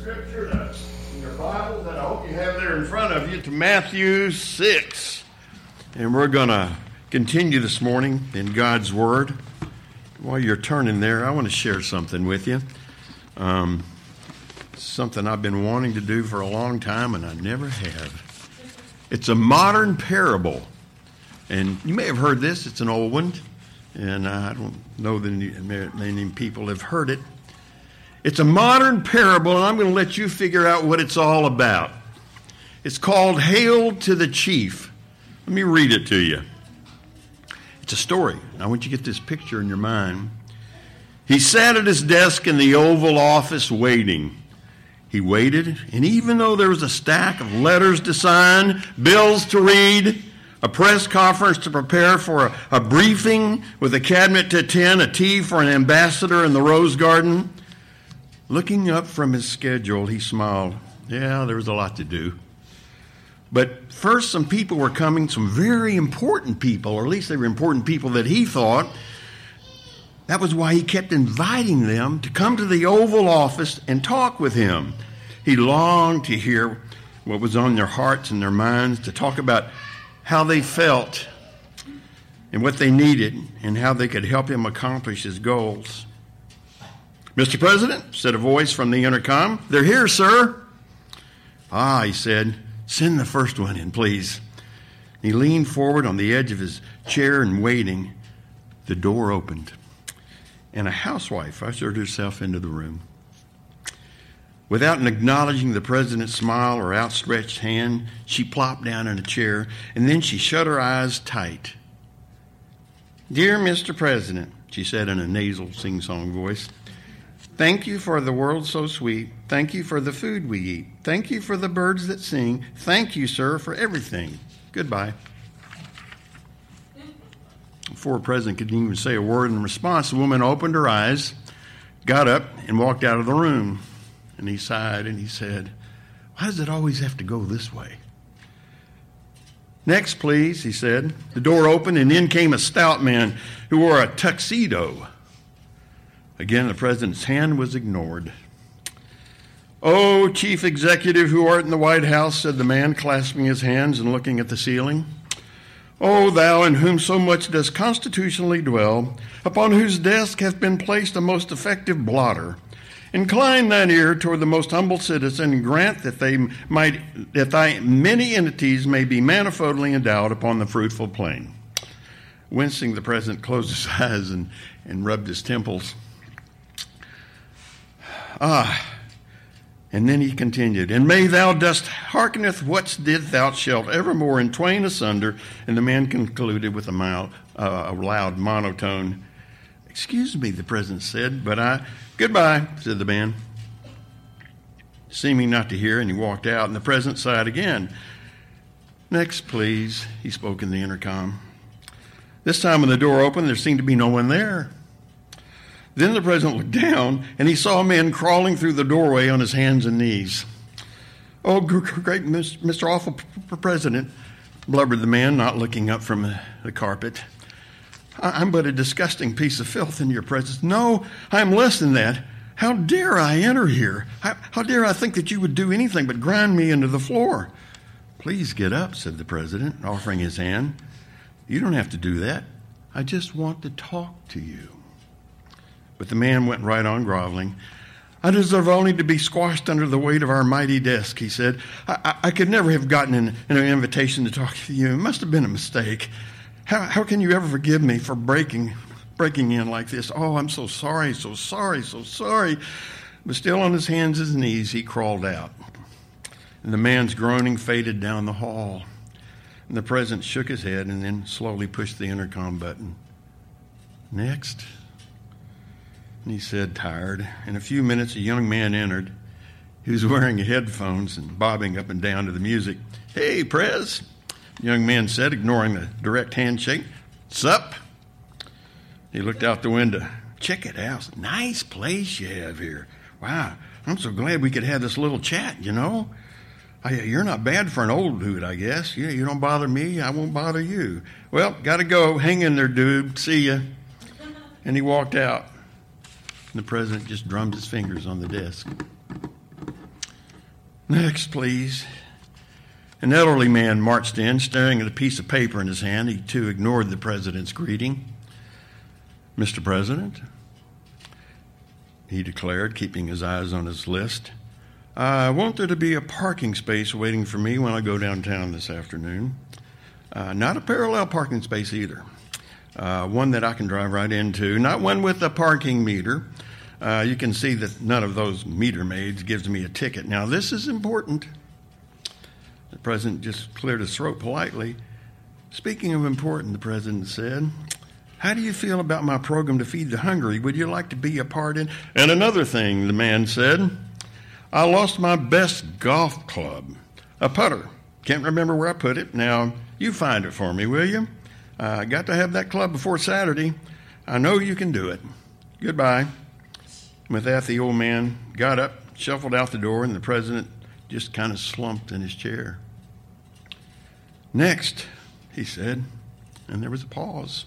scripture to, in your Bible that I hope you have there in front of you to Matthew 6. And we're going to continue this morning in God's Word. While you're turning there, I want to share something with you. Um, something I've been wanting to do for a long time and I never have. It's a modern parable. And you may have heard this, it's an old one. And I don't know that many people have heard it. It's a modern parable, and I'm going to let you figure out what it's all about. It's called Hail to the Chief. Let me read it to you. It's a story. I want you to get this picture in your mind. He sat at his desk in the Oval Office waiting. He waited, and even though there was a stack of letters to sign, bills to read, a press conference to prepare for a, a briefing with a cabinet to attend, a tea for an ambassador in the Rose Garden, Looking up from his schedule, he smiled. Yeah, there was a lot to do. But first, some people were coming, some very important people, or at least they were important people that he thought. That was why he kept inviting them to come to the Oval Office and talk with him. He longed to hear what was on their hearts and their minds, to talk about how they felt and what they needed and how they could help him accomplish his goals. Mr. President, said a voice from the intercom. They're here, sir. Ah, he said, send the first one in, please. He leaned forward on the edge of his chair and waiting. The door opened, and a housewife ushered herself into the room. Without acknowledging the president's smile or outstretched hand, she plopped down in a chair, and then she shut her eyes tight. Dear Mr. President, she said in a nasal sing song voice, Thank you for the world so sweet. Thank you for the food we eat. Thank you for the birds that sing. Thank you, sir, for everything. Goodbye. Before the president could even say a word in response, the woman opened her eyes, got up, and walked out of the room. And he sighed and he said, Why does it always have to go this way? Next, please, he said. The door opened, and in came a stout man who wore a tuxedo Again, the president's hand was ignored. Oh, chief executive who art in the White House, said the man, clasping his hands and looking at the ceiling. O thou in whom so much does constitutionally dwell, upon whose desk hath been placed a most effective blotter, incline thine ear toward the most humble citizen, and grant that they might that thy many entities may be manifoldly endowed upon the fruitful plain. Wincing, the president closed his eyes and, and rubbed his temples. Ah. And then he continued, And may thou dost hearkeneth what did thou shalt evermore in twain asunder. And the man concluded with a, mild, uh, a loud monotone. Excuse me, the president said, but I. Goodbye, said the man. Seeming not to hear, and he walked out, and the president sighed again. Next, please, he spoke in the intercom. This time, when the door opened, there seemed to be no one there. Then the president looked down and he saw a man crawling through the doorway on his hands and knees. Oh, great Mr. Awful President, blubbered the man, not looking up from the carpet. I'm but a disgusting piece of filth in your presence. No, I'm less than that. How dare I enter here? How, how, dare I think that you would do anything but grind me into the floor? Please get up, said the president, offering his hand. You don't have to do that. I just want to talk to you. But the man went right on groveling. I deserve only to be squashed under the weight of our mighty desk, he said. I, I, I could never have gotten an, an, invitation to talk to you. It must have been a mistake. How, how can you ever forgive me for breaking, breaking in like this? Oh, I'm so sorry, so sorry, so sorry. But still on his hands and knees, he crawled out. And the man's groaning faded down the hall. And the president shook his head and then slowly pushed the intercom button. Next. And he said, tired. In a few minutes, a young man entered. He was wearing headphones and bobbing up and down to the music. Hey, Prez, the young man said, ignoring the direct handshake. Sup? He looked out the window. Check it out. Nice place you have here. Wow, I'm so glad we could have this little chat, you know? I, you're not bad for an old dude, I guess. Yeah, you don't bother me, I won't bother you. Well, gotta go. Hang in there, dude. See ya. And he walked out. The president just drummed his fingers on the desk. Next, please. An elderly man marched in, staring at a piece of paper in his hand. He too ignored the president's greeting. Mr. President, he declared, keeping his eyes on his list, I want there to be a parking space waiting for me when I go downtown this afternoon. Uh, not a parallel parking space either. Uh, one that I can drive right into, not one with a parking meter. Uh, you can see that none of those meter maids gives me a ticket. Now, this is important. The president just cleared his throat politely. Speaking of important, the president said, How do you feel about my program to feed the hungry? Would you like to be a part in? And another thing, the man said, I lost my best golf club, a putter. Can't remember where I put it. Now, you find it for me, will you? I uh, got to have that club before Saturday. I know you can do it. Goodbye. With that, the old man got up, shuffled out the door, and the president just kind of slumped in his chair. Next, he said, and there was a pause.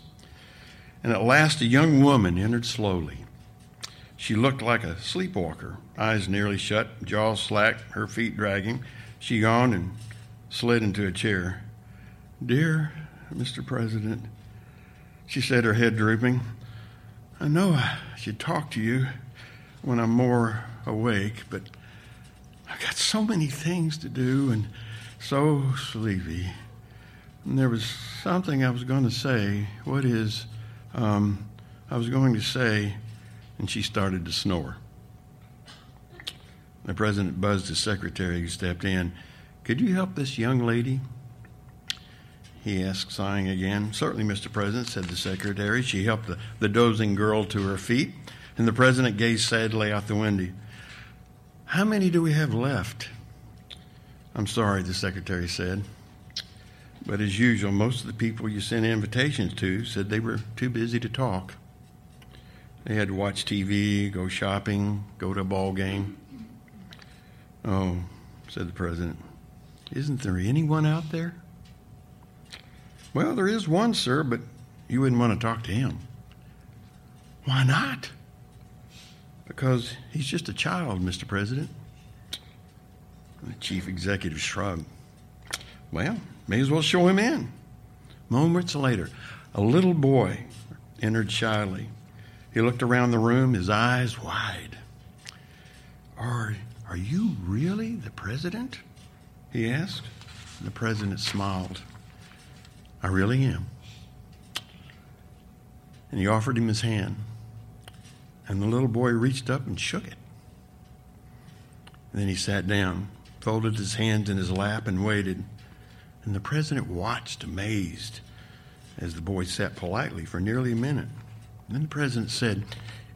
And at last, a young woman entered slowly. She looked like a sleepwalker, eyes nearly shut, jaws slack, her feet dragging. She yawned and slid into a chair. Dear Mr. President, she said, her head drooping, I know I should talk to you when I'm more awake, but I've got so many things to do and so sleepy. And there was something I was going to say. What is, um, I was going to say, and she started to snore. The president buzzed his secretary who stepped in. Could you help this young lady? He asked, sighing again. Certainly, Mr. President, said the secretary. She helped the, the dozing girl to her feet, and the president gazed sadly out the window. How many do we have left? I'm sorry, the secretary said. But as usual, most of the people you sent invitations to said they were too busy to talk. They had to watch TV, go shopping, go to a ball game. Oh, said the president, isn't there anyone out there? Well, there is one, sir, but you wouldn't want to talk to him. Why not? Because he's just a child, Mr. President. The chief executive shrugged. Well, may as well show him in. Moments later, a little boy entered shyly. He looked around the room, his eyes wide. Are, are you really the president? He asked. The president smiled. I really am. And he offered him his hand. And the little boy reached up and shook it. And then he sat down, folded his hands in his lap, and waited. And the president watched, amazed, as the boy sat politely for nearly a minute. And then the president said,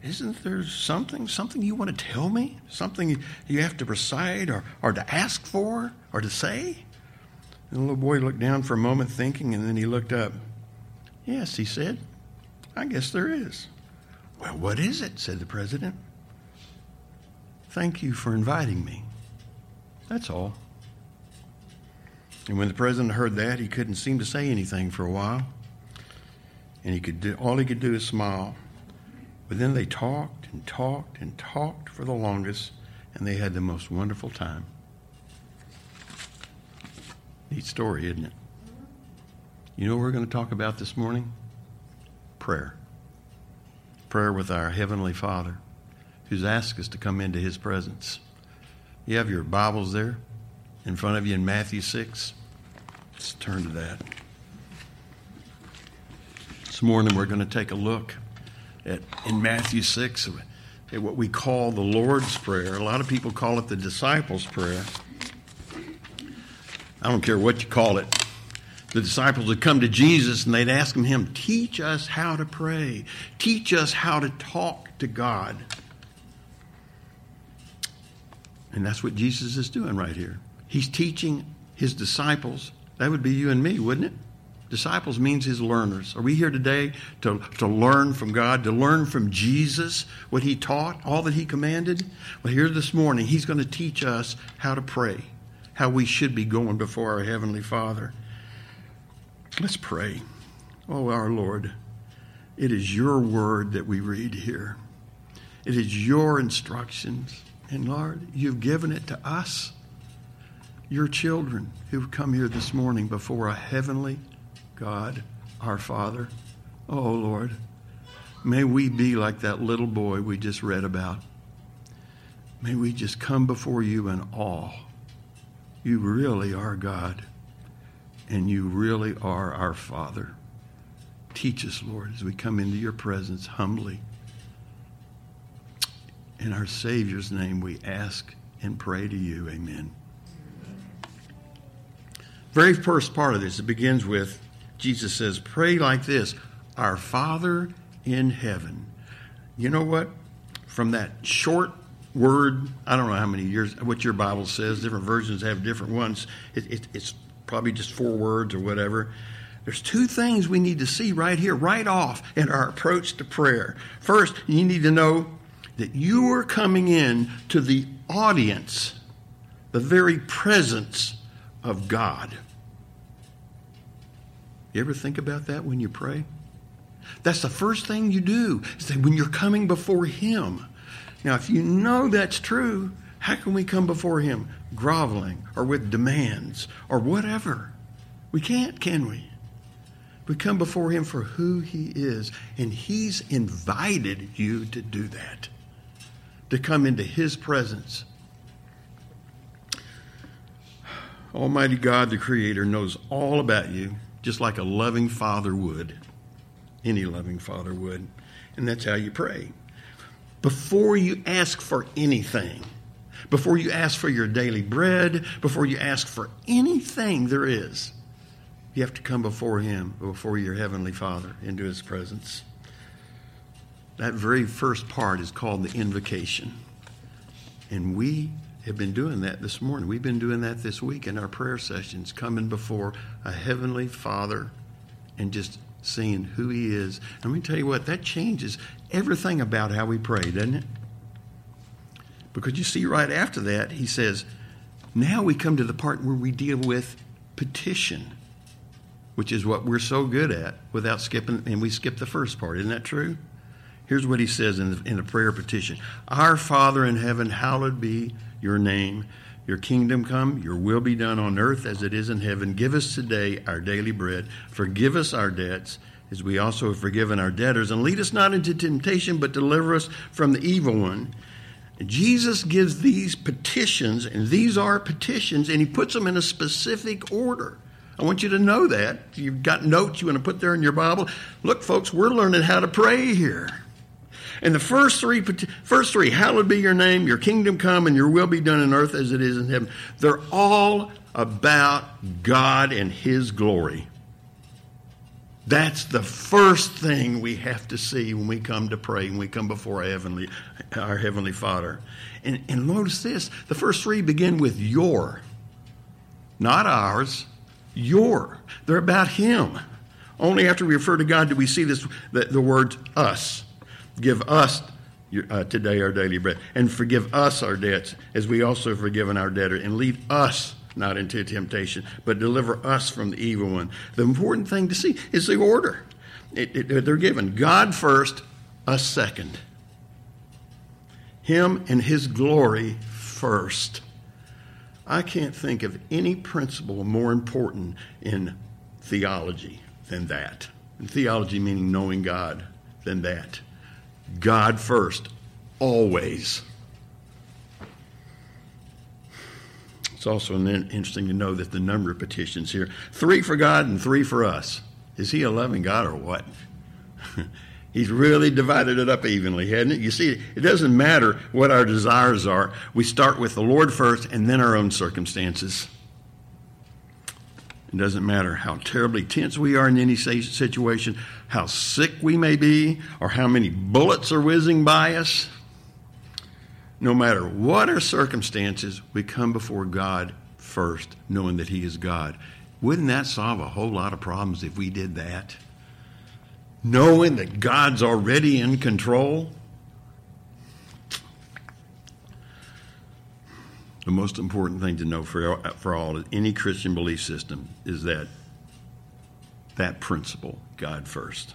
Isn't there something, something you want to tell me? Something you have to recite or, or to ask for or to say? And the little boy looked down for a moment, thinking, and then he looked up. Yes, he said, I guess there is. Well, what is it? said the president. Thank you for inviting me. That's all. And when the president heard that, he couldn't seem to say anything for a while. And he could do, all he could do is smile. But then they talked and talked and talked for the longest, and they had the most wonderful time. Neat story, isn't it? You know what we're going to talk about this morning? Prayer prayer with our Heavenly Father who's asked us to come into His presence. You have your Bibles there in front of you in Matthew 6. Let's turn to that. This morning we're going to take a look at in Matthew 6 at what we call the Lord's Prayer. A lot of people call it the disciples' prayer. I don't care what you call it the disciples would come to Jesus and they'd ask him, Teach us how to pray, teach us how to talk to God. And that's what Jesus is doing right here. He's teaching his disciples. That would be you and me, wouldn't it? Disciples means his learners. Are we here today to, to learn from God, to learn from Jesus what he taught, all that he commanded? Well, here this morning, he's going to teach us how to pray, how we should be going before our Heavenly Father. Let's pray. Oh, our Lord, it is your word that we read here. It is your instructions. And Lord, you've given it to us. your children who've come here this morning before a heavenly God, our Father. Oh, Lord, may we be like that little boy we just read about. May we just come before you in awe. You really are God, and you really are our Father. Teach us, Lord, as we come into your presence humbly. In our Savior's name, we ask and pray to you. Amen. Very first part of this, it begins with Jesus says, Pray like this Our Father in heaven. You know what? From that short word, I don't know how many years, what your Bible says, different versions have different ones. It, it, it's probably just four words or whatever. There's two things we need to see right here, right off in our approach to prayer. First, you need to know that you are coming in to the audience, the very presence of God. You ever think about that when you pray? That's the first thing you do, is that when you're coming before Him. Now, if you know that's true, how can we come before Him groveling or with demands or whatever? We can't, can we? We come before Him for who He is, and He's invited you to do that, to come into His presence. Almighty God, the Creator, knows all about you, just like a loving father would. Any loving father would. And that's how you pray. Before you ask for anything, before you ask for your daily bread, before you ask for anything there is, you have to come before Him, before your Heavenly Father, into His presence. That very first part is called the invocation. And we have been doing that this morning. We've been doing that this week in our prayer sessions, coming before a Heavenly Father and just seeing who He is. And let me tell you what, that changes everything about how we pray, doesn't it? Because you see, right after that, He says, now we come to the part where we deal with petition, which is what we're so good at without skipping, and we skip the first part. Isn't that true? Here's what he says in the, in the prayer petition Our Father in heaven, hallowed be your name. Your kingdom come, your will be done on earth as it is in heaven. Give us today our daily bread. Forgive us our debts as we also have forgiven our debtors. And lead us not into temptation, but deliver us from the evil one. Jesus gives these petitions, and these are petitions, and he puts them in a specific order. I want you to know that. You've got notes you want to put there in your Bible. Look, folks, we're learning how to pray here. And the first three, first three, hallowed be your name, your kingdom come, and your will be done in earth as it is in heaven. They're all about God and His glory. That's the first thing we have to see when we come to pray, when we come before our Heavenly, our Heavenly Father. And, and notice this the first three begin with your, not ours, your. They're about Him. Only after we refer to God do we see this, the, the word us. Give us uh, today our daily bread, and forgive us our debts, as we also have forgiven our debtor, and lead us not into temptation, but deliver us from the evil one. The important thing to see is the order. It, it, they're given God first, us second. Him and His glory first. I can't think of any principle more important in theology than that. And theology meaning knowing God than that. God first, always. It's also interesting to know that the number of petitions here three for God and three for us. Is he a loving God or what? He's really divided it up evenly, hasn't it? You see, it doesn't matter what our desires are. We start with the Lord first and then our own circumstances. It doesn't matter how terribly tense we are in any situation, how sick we may be, or how many bullets are whizzing by us. No matter what our circumstances, we come before God first, knowing that He is God. Wouldn't that solve a whole lot of problems if we did that? Knowing that God's already in control? The most important thing to know for, for all any Christian belief system is that that principle, God first.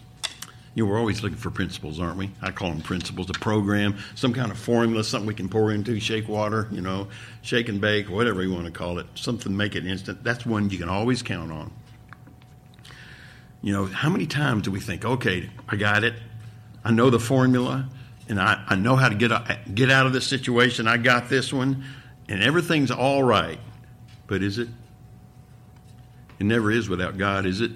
You know, we're always looking for principles, aren't we? I call them principles, a program, some kind of formula, something we can pour into, shake water, you know, shake and bake, whatever you want to call it, something make it instant. That's one you can always count on. You know, how many times do we think, okay, I got it, I know the formula, and I, I know how to get, get out of this situation, I got this one, and everything's all right. But is it? It never is without God, is it?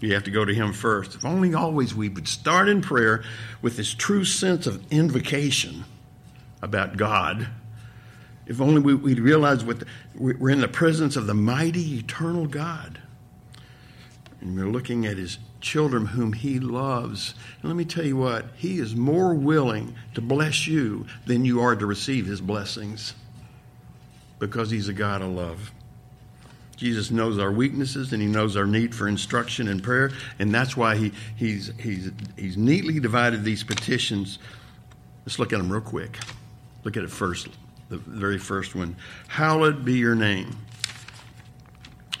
You have to go to Him first. If only always we would start in prayer with this true sense of invocation about God. If only we, would realize what the, we're in the presence of the mighty, eternal God. And we're looking at His children whom He loves. And let me tell you what, He is more willing to bless you than you are to receive His blessings because He's a God of love. Jesus knows our weaknesses and he knows our need for instruction and prayer, and that's why he, he's, he's, he's neatly divided these petitions. Let's look at them real quick. Look at it first, the very first one. Hallowed be your name.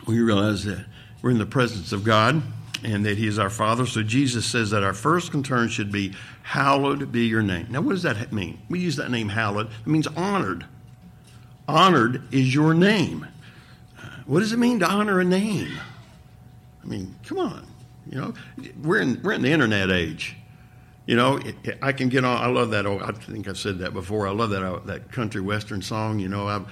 We realize that we're in the presence of God and that He is our Father. So Jesus says that our first concern should be, Hallowed be your name. Now, what does that mean? We use that name, hallowed. It means honored. Honored is your name. What does it mean to honor a name? I mean, come on. You know, we're in we're in the internet age. You know, it, it, I can get on. I love that. Oh, I think I've said that before. I love that uh, that country western song. You know, I'm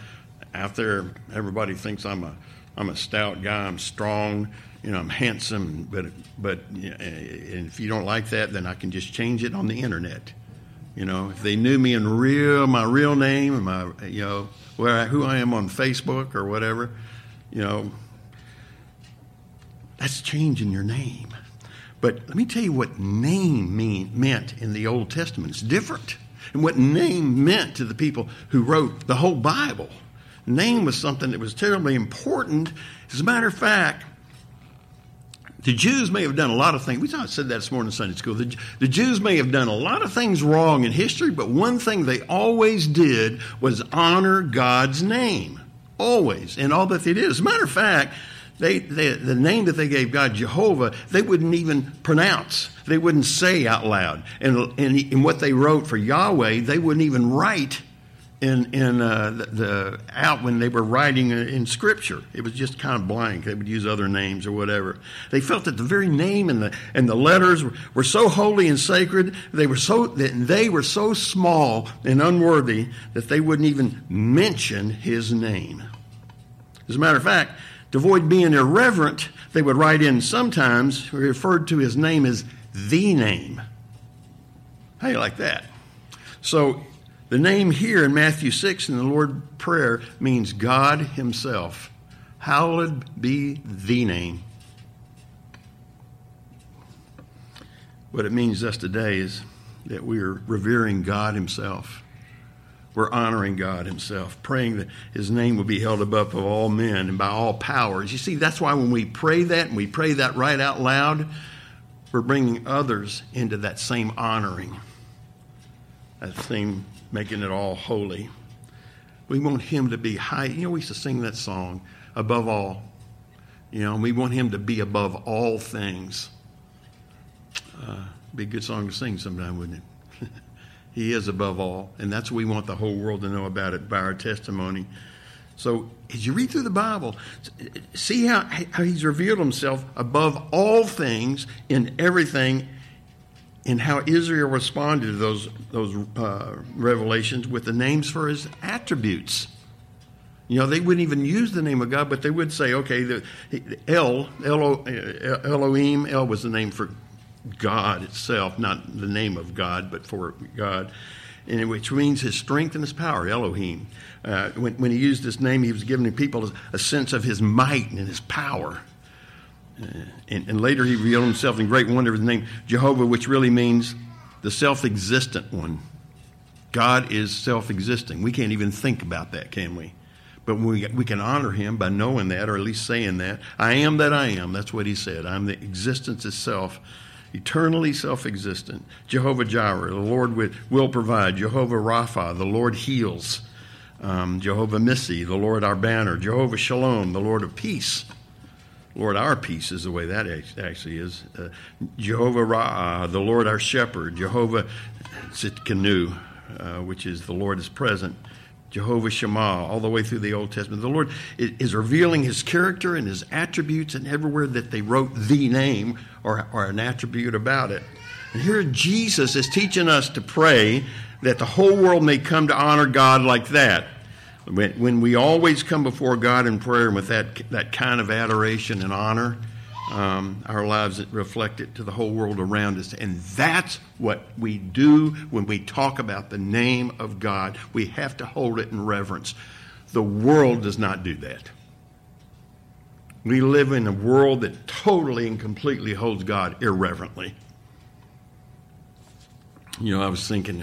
out there. Everybody thinks I'm a I'm a stout guy. I'm strong. You know, I'm handsome. But but you know, if you don't like that, then I can just change it on the internet. You know, if they knew me in real my real name and my you know where I, who I am on Facebook or whatever, you know, that's changing your name. But let me tell you what name mean, meant in the Old Testament. It's different. And what name meant to the people who wrote the whole Bible. Name was something that was terribly important. As a matter of fact, the Jews may have done a lot of things. We said that this morning in Sunday school. The, the, Jews may have done a lot of things wrong in history, but one thing they always did was honor God's name. Always. And all that they did. As a matter of fact, they, they, the name that they gave God, Jehovah, they wouldn't even pronounce. They wouldn't say out loud. And, and, and what they wrote for Yahweh, they wouldn't even write in, in uh, the, the, out when they were writing in Scripture. It was just kind of blank. They would use other names or whatever. They felt that the very name and the and the letters were, were so holy and sacred. They were so that they were so small and unworthy that they wouldn't even mention His name. As a matter of fact, to avoid being irreverent, they would write in sometimes referred to His name as the name. How do you like that? So the name here in Matthew 6 in the Lord Prayer means God Himself. Hallowed be the name. What it means to us today is that we are revering God Himself. We're honoring God Himself, praying that His name will be held above of all men and by all powers. You see, that's why when we pray that and we pray that right out loud, we're bringing others into that same honoring, that same making it all holy. We want Him to be high. You know, we used to sing that song, above all. You know, we want Him to be above all things. Uh, be a good song to sing sometime, wouldn't it? he is above all, and that's what we want the whole world to know about it by our testimony. So, as you read through the Bible, see how, how He's revealed Himself above all things in everything and how Israel responded to those, those uh, revelations with the names for his attributes. You know, they wouldn't even use the name of God, but they would say, okay, the, El, Elo, Elohim, El was the name for God itself, not the name of God, but for God, and which means his strength and his power, Elohim. Uh, when, when he used this name, he was giving people a sense of his might and his power. Uh, and, and, later he revealed himself in great wonder with the name Jehovah, which really means the self existent one. God is self existing. We can't even think about that, can we? But we, we can honor him by knowing that, or at least saying that. I am that I am. That's what he said. I'm the existence itself, eternally self existent. Jehovah Jireh, the Lord will provide. Jehovah Rapha, the Lord heals. Um, Jehovah Nissi, the Lord our banner. Jehovah Shalom, the Lord of peace. Lord, our peace is the way that actually is. Uh, Jehovah Ra'ah, the Lord our shepherd. Jehovah Tsidkenu, uh, which is the Lord is present. Jehovah Shammah, all the way through the Old Testament. The Lord is revealing his character and his attributes, and everywhere that they wrote the name or, or an attribute about it. And here Jesus is teaching us to pray that the whole world may come to honor God like that. When, when we always come before God in prayer and with that, that kind of adoration and honor, um, our lives reflect it to the whole world around us. And that's what we do when we talk about the name of God. We have to hold it in reverence. The world does not do that. We live in a world that totally and completely holds God irreverently. You know, I was thinking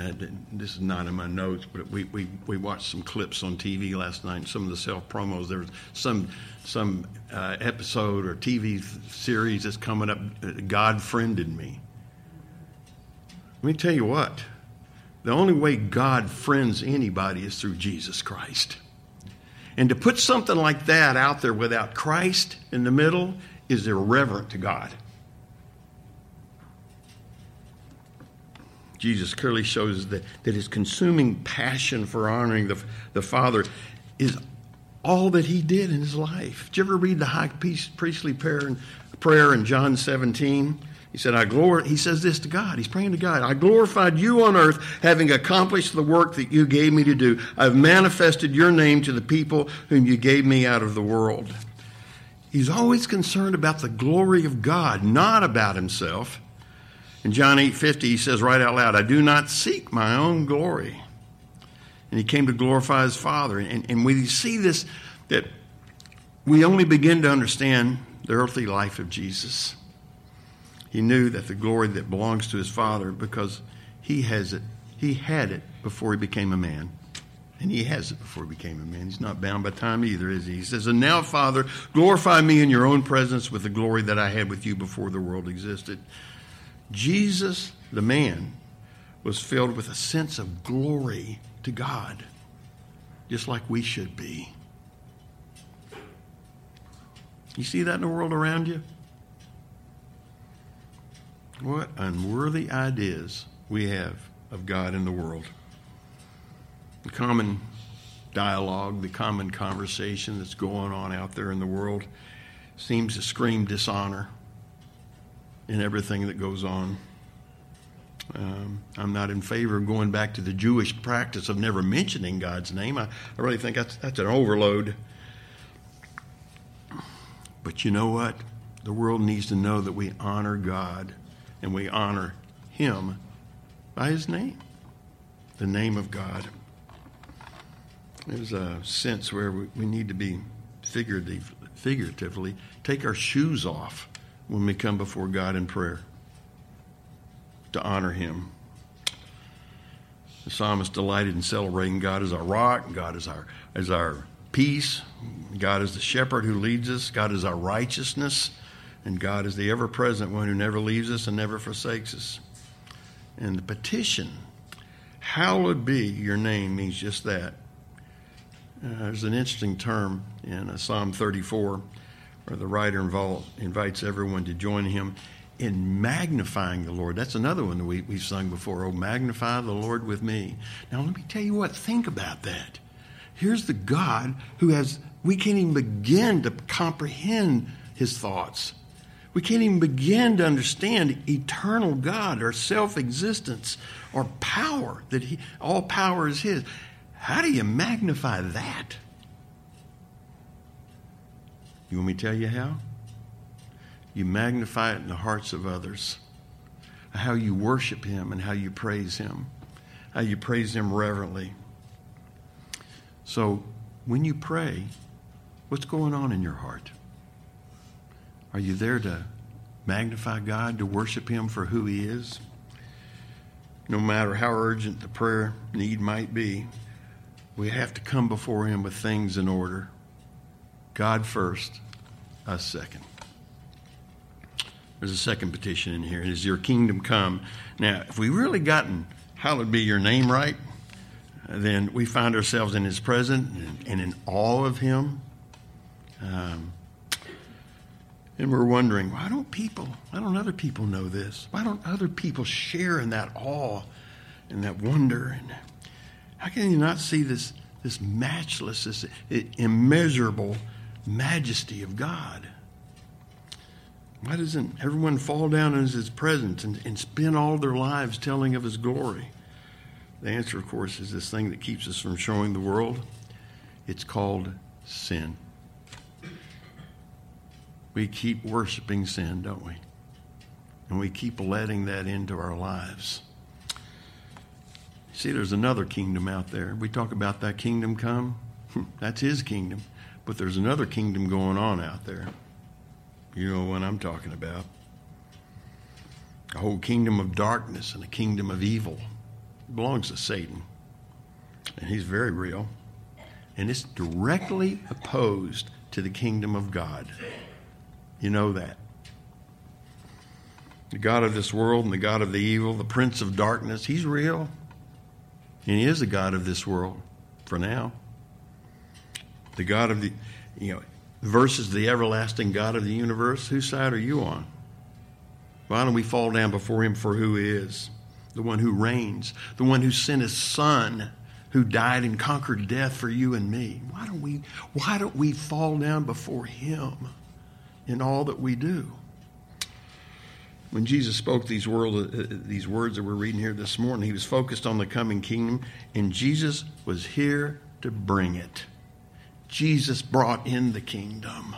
this is not in my notes, but we, we, we watched some clips on TV last night. Some of the self promos. There was some some uh, episode or TV series that's coming up. God friended me. Let me tell you what. The only way God friends anybody is through Jesus Christ. And to put something like that out there without Christ in the middle is irreverent to God. Jesus clearly shows that, that his consuming passion for honoring the, the Father is all that he did in his life. Did you ever read the high priestly prayer in, prayer in John 17? He said, I glor-, he says this to God. He's praying to God. I glorified you on earth, having accomplished the work that you gave me to do. I've manifested your name to the people whom you gave me out of the world. He's always concerned about the glory of God, not about himself. In John 8:50 he says right out loud, I do not seek my own glory. And he came to glorify his Father. And, and we see this that we only begin to understand the earthly life of Jesus. He knew that the glory that belongs to his Father because he has it. He had it before he became a man. And he has it before he became a man. He's not bound by time either, is he? He says, And now, Father, glorify me in your own presence with the glory that I had with you before the world existed. Jesus, the man, was filled with a sense of glory to God, just like we should be. You see that in the world around you? What unworthy ideas we have of God in the world. The common dialogue, the common conversation that's going on out there in the world seems to scream dishonor in everything that goes on. Um, I'm not in favor of going back to the Jewish practice of never mentioning God's name. I, I really think that's, that's an overload. But you know what? The world needs to know that we honor God and we honor Him by His name, the name of God. There's a sense where we, we need to be figuratively, figuratively take our shoes off when we come before God in prayer to honor Him. The psalmist delighted in celebrating God as our rock, God is our, as our peace, God is the shepherd who leads us, God is our righteousness, and God is the ever present one who never leaves us and never forsakes us. And the petition, hallowed be your name, means just that. Uh, there's an interesting term in uh, Psalm 34 or the writer involved, invites everyone to join him in magnifying the Lord. That's another one that we, we've sung before. Oh, magnify the Lord with me. Now, let me tell you what, think about that. Here's the God who has, we can't even begin to comprehend his thoughts. We can't even begin to understand eternal God, or self existence, or power, that he, all power is his. How do you magnify that? You want me to tell you how? You magnify it in the hearts of others. How you worship Him and how you praise Him. How you praise Him reverently. So, when you pray, what's going on in your heart? Are you there to magnify God, to worship Him for who He is? No matter how urgent the prayer need might be, we have to come before Him with things in order. God first, us second. There's a second petition in here. It is your kingdom come. Now, if we really gotten hallowed be your name right, then we find ourselves in his presence and in awe of him. Um, And we're wondering, why don't people, why don't other people know this? Why don't other people share in that awe and that wonder? And how can you not see this, this matchless, this immeasurable majesty of God? Why doesn't everyone fall down in his presence and, and spend all their lives telling of his glory? The answer, of course, is this thing that keeps us from showing the world. It's called sin. We keep worshiping sin, don't we? And we keep letting that into our lives. See, there's another kingdom out there. We talk about that kingdom come. That's his kingdom. But there's another kingdom going on out there. You know what I'm talking about. A whole kingdom of darkness and a kingdom of evil it belongs to Satan. And he's very real. And it's directly opposed to the kingdom of God. You know that. The God of this world and the God of the evil, the prince of darkness, he's real. And he is the God of this world for now. The God of the, you know, versus the everlasting God of the universe, whose side are you on? Why don't we fall down before him for who he is? The one who reigns, the one who sent his son who died and conquered death for you and me. Why don't we why don't we fall down before him in all that we do? When Jesus spoke these, world, uh, these words that we're reading here this morning, he was focused on the coming kingdom, and Jesus was here to bring it. Jesus brought in the kingdom.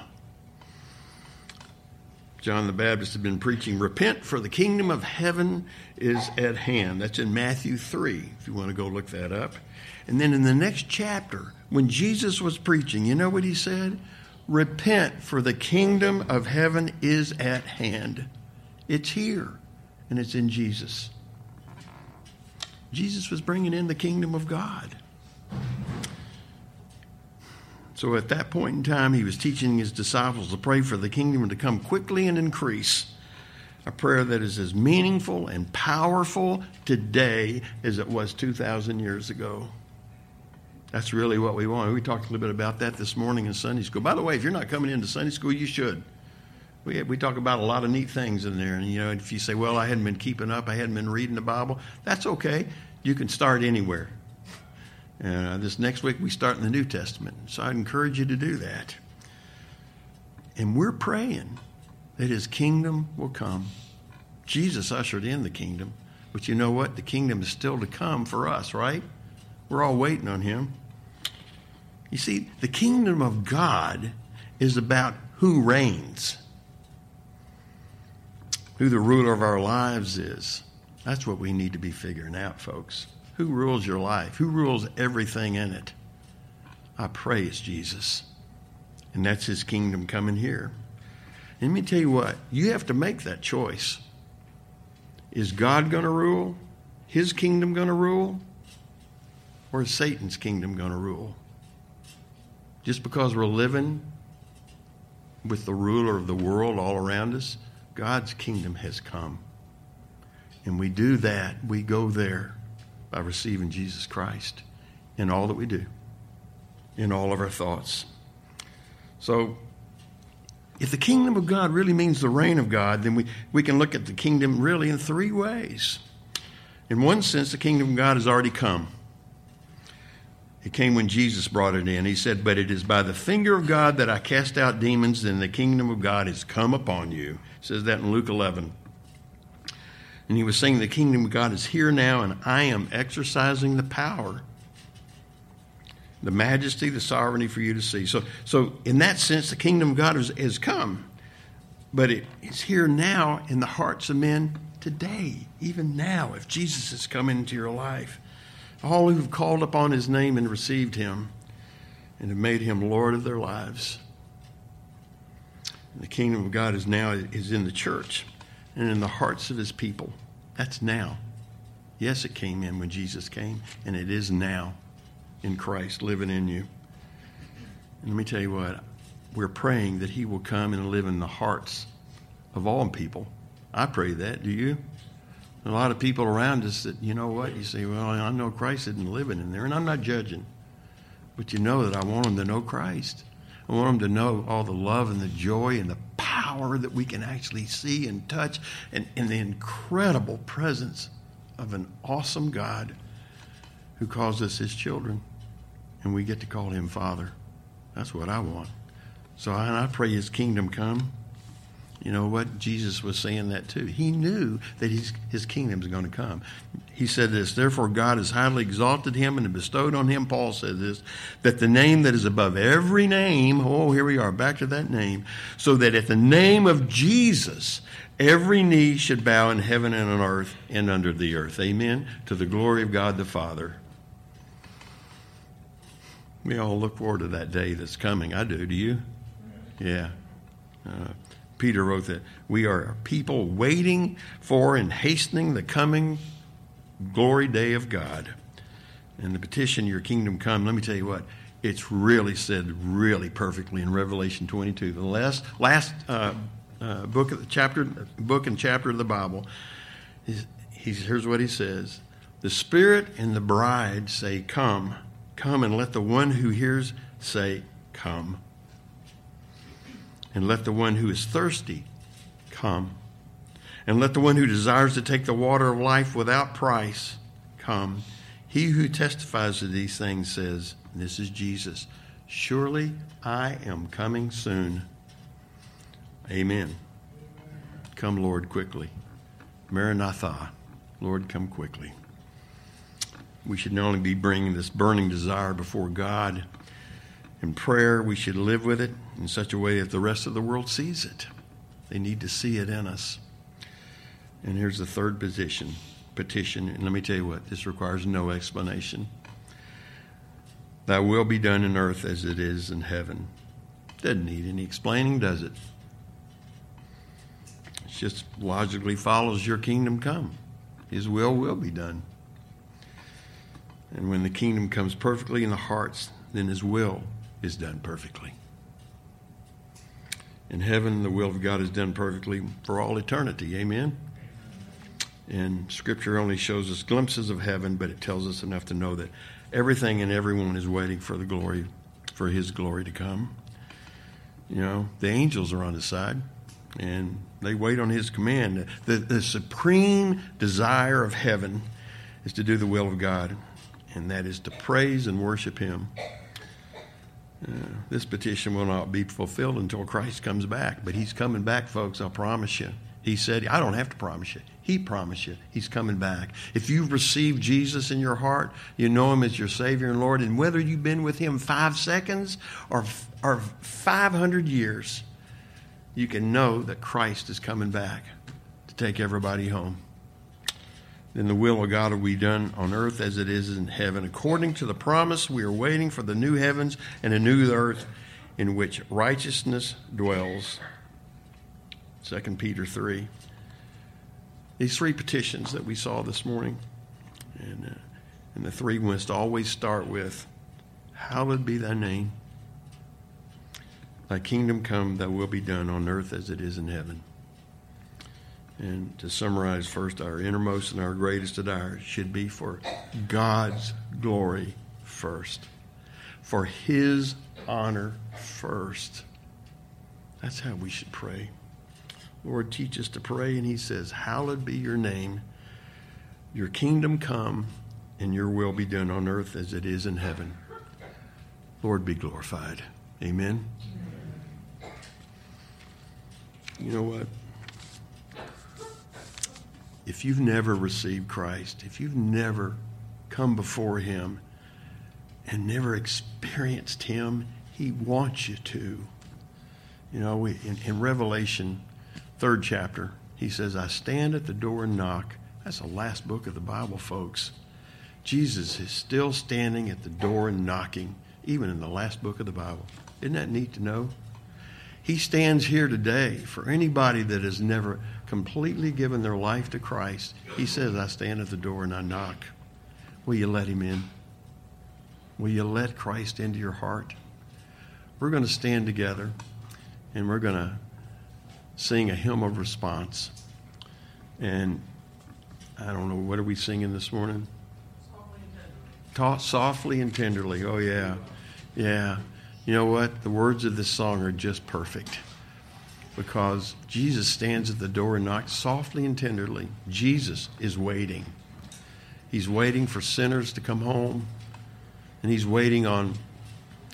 John the Baptist had been preaching, Repent, for the kingdom of heaven is at hand. That's in Matthew 3, if you want to go look that up. And then in the next chapter, when Jesus was preaching, you know what he said? Repent, for the kingdom of heaven is at hand. It's here, and it's in Jesus. Jesus was bringing in the kingdom of God. So at that point in time, he was teaching his disciples to pray for the kingdom to come quickly and increase. A prayer that is as meaningful and powerful today as it was 2,000 years ago. That's really what we want. We talked a little bit about that this morning in Sunday school. By the way, if you're not coming into Sunday school, you should. We, we talk about a lot of neat things in there. And, you know, if you say, well, I hadn't been keeping up, I hadn't been reading the Bible, that's okay. You can start anywhere. Uh, this next week, we start in the New Testament. So I'd encourage you to do that. And we're praying that his kingdom will come. Jesus ushered in the kingdom. But you know what? The kingdom is still to come for us, right? We're all waiting on him. You see, the kingdom of God is about who reigns, who the ruler of our lives is. That's what we need to be figuring out, folks. Who rules your life? Who rules everything in it? I pray it's Jesus. And that's his kingdom coming here. Let me tell you what, you have to make that choice. Is God going to rule? His kingdom going to rule? Or is Satan's kingdom going to rule? Just because we're living with the ruler of the world all around us, God's kingdom has come. And we do that, we go there by receiving Jesus Christ in all that we do, in all of our thoughts. So, if the kingdom of God really means the reign of God, then we, we can look at the kingdom really in three ways. In one sense, the kingdom of God has already come. It came when Jesus brought it in. He said, But it is by the finger of God that I cast out demons, and the kingdom of God has come upon you. It says that in Luke 11. And he was saying, The kingdom of God is here now, and I am exercising the power, the majesty, the sovereignty for you to see. So, so in that sense, the kingdom of God has, has come. But it's here now in the hearts of men today, even now, if Jesus has come into your life all who have called upon his name and received him and have made him Lord of their lives. The kingdom of God is now is in the church and in the hearts of his people. That's now. Yes, it came in when Jesus came, and it is now in Christ living in you. And let me tell you what, we're praying that he will come and live in the hearts of all people. I pray that. Do you? a lot of people around us that, you know what, you say, well, I know Christ isn't living in there, and I'm not judging. But you know that I want them to know Christ. I want them to know all the love and the joy and the power that we can actually see and touch, and, and the incredible presence of an awesome God who calls us his children, and we get to call him Father. That's what I want. So I, I pray his kingdom come. You know what? Jesus was saying that too. He knew that his, his kingdom is going to come. He said this, therefore God has highly exalted him and bestowed on him, Paul said this, that the name that is above every name, oh, here we are, back to that name, so that at the name of Jesus, every knee should bow in heaven and on earth and under the earth. Amen. To the glory of God the Father. We all look forward to that day that's coming. I do. Do you? Yeah. Uh, Peter wrote that we are a people waiting for and hastening the coming glory day of God. And the petition, Your kingdom come, let me tell you what, it's really said really perfectly in Revelation 22. The last, last uh, uh, book of the chapter, book and chapter of the Bible, he's, he's, here's what he says The Spirit and the bride say, Come, come, and let the one who hears say, Come. And let the one who is thirsty come. And let the one who desires to take the water of life without price come. He who testifies to these things says, This is Jesus. Surely I am coming soon. Amen. Come, Lord, quickly. Maranatha. Lord, come quickly. We should not only be bringing this burning desire before God in prayer, we should live with it in such a way that the rest of the world sees it. They need to see it in us. And here's the third position, petition. And let me tell you what, this requires no explanation. Thy will be done in earth as it is in heaven. Doesn't need any explaining, does it? It just logically follows your kingdom come. His will will be done. And when the kingdom comes perfectly in the hearts, then his will is done perfectly. In heaven, the will of God is done perfectly for all eternity. Amen? And Scripture only shows us glimpses of heaven, but it tells us enough to know that everything and everyone is waiting for the glory, for His glory to come. You know, the angels are on His side, and they wait on His command. The, the supreme desire of heaven is to do the will of God, and that is to praise and worship Him. This petition will not be fulfilled until Christ comes back. But he's coming back, folks, I'll promise you. He said, I don't have to promise you. He promised you he's coming back. If you've received Jesus in your heart, you know him as your Savior and Lord, and whether you've been with him five seconds or, or 500 years, you can know that Christ is coming back to take everybody home then the will of God will be done on earth as it is in heaven. According to the promise, we are waiting for the new heavens and a new earth in which righteousness dwells. 2 Peter 3. These three petitions that we saw this morning, and, uh, and the three must always start with, Hallowed be thy name. Thy kingdom come, thy will be done on earth as it is in heaven. And to summarize first, our innermost and our greatest desire should be for God's glory first, for His honor first. That's how we should pray. Lord, teach us to pray, and He says, Hallowed be your name, your kingdom come, and your will be done on earth as it is in heaven. Lord, be glorified. Amen. You know what? If you've never received Christ, if you've never come before Him and never experienced Him, He wants you to. You know, we, in, in Revelation, third chapter, He says, I stand at the door and knock. That's the last book of the Bible, folks. Jesus is still standing at the door and knocking, even in the last book of the Bible. Isn't that neat to know? He stands here today for anybody that has never completely given their life to Christ. He says, I stand at the door and I knock. Will you let him in? Will you let Christ into your heart? We're going to stand together and we're going to sing a hymn of response. And I don't know, what are we singing this morning? Taught softly and tenderly. Oh, yeah. Yeah. You know what? The words of this song are just perfect. Because Jesus stands at the door and knocks softly and tenderly. Jesus is waiting. He's waiting for sinners to come home, and He's waiting on,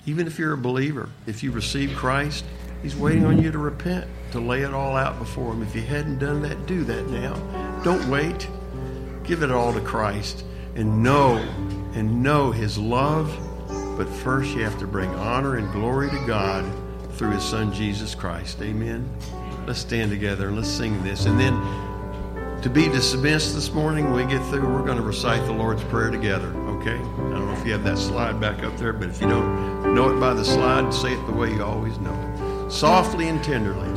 even if you're a believer, if you receive Christ, He's waiting on you to repent, to lay it all out before Him. If you hadn't done that, do that now. Don't wait. Give it all to Christ and know and know His love. But first, you have to bring honor and glory to God through His Son Jesus Christ. Amen. Let's stand together and let's sing this. And then to be dismissed this morning, when we get through, we're going to recite the Lord's Prayer together, okay? I don't know if you have that slide back up there, but if you don't know it by the slide, say it the way you always know it. Softly and tenderly.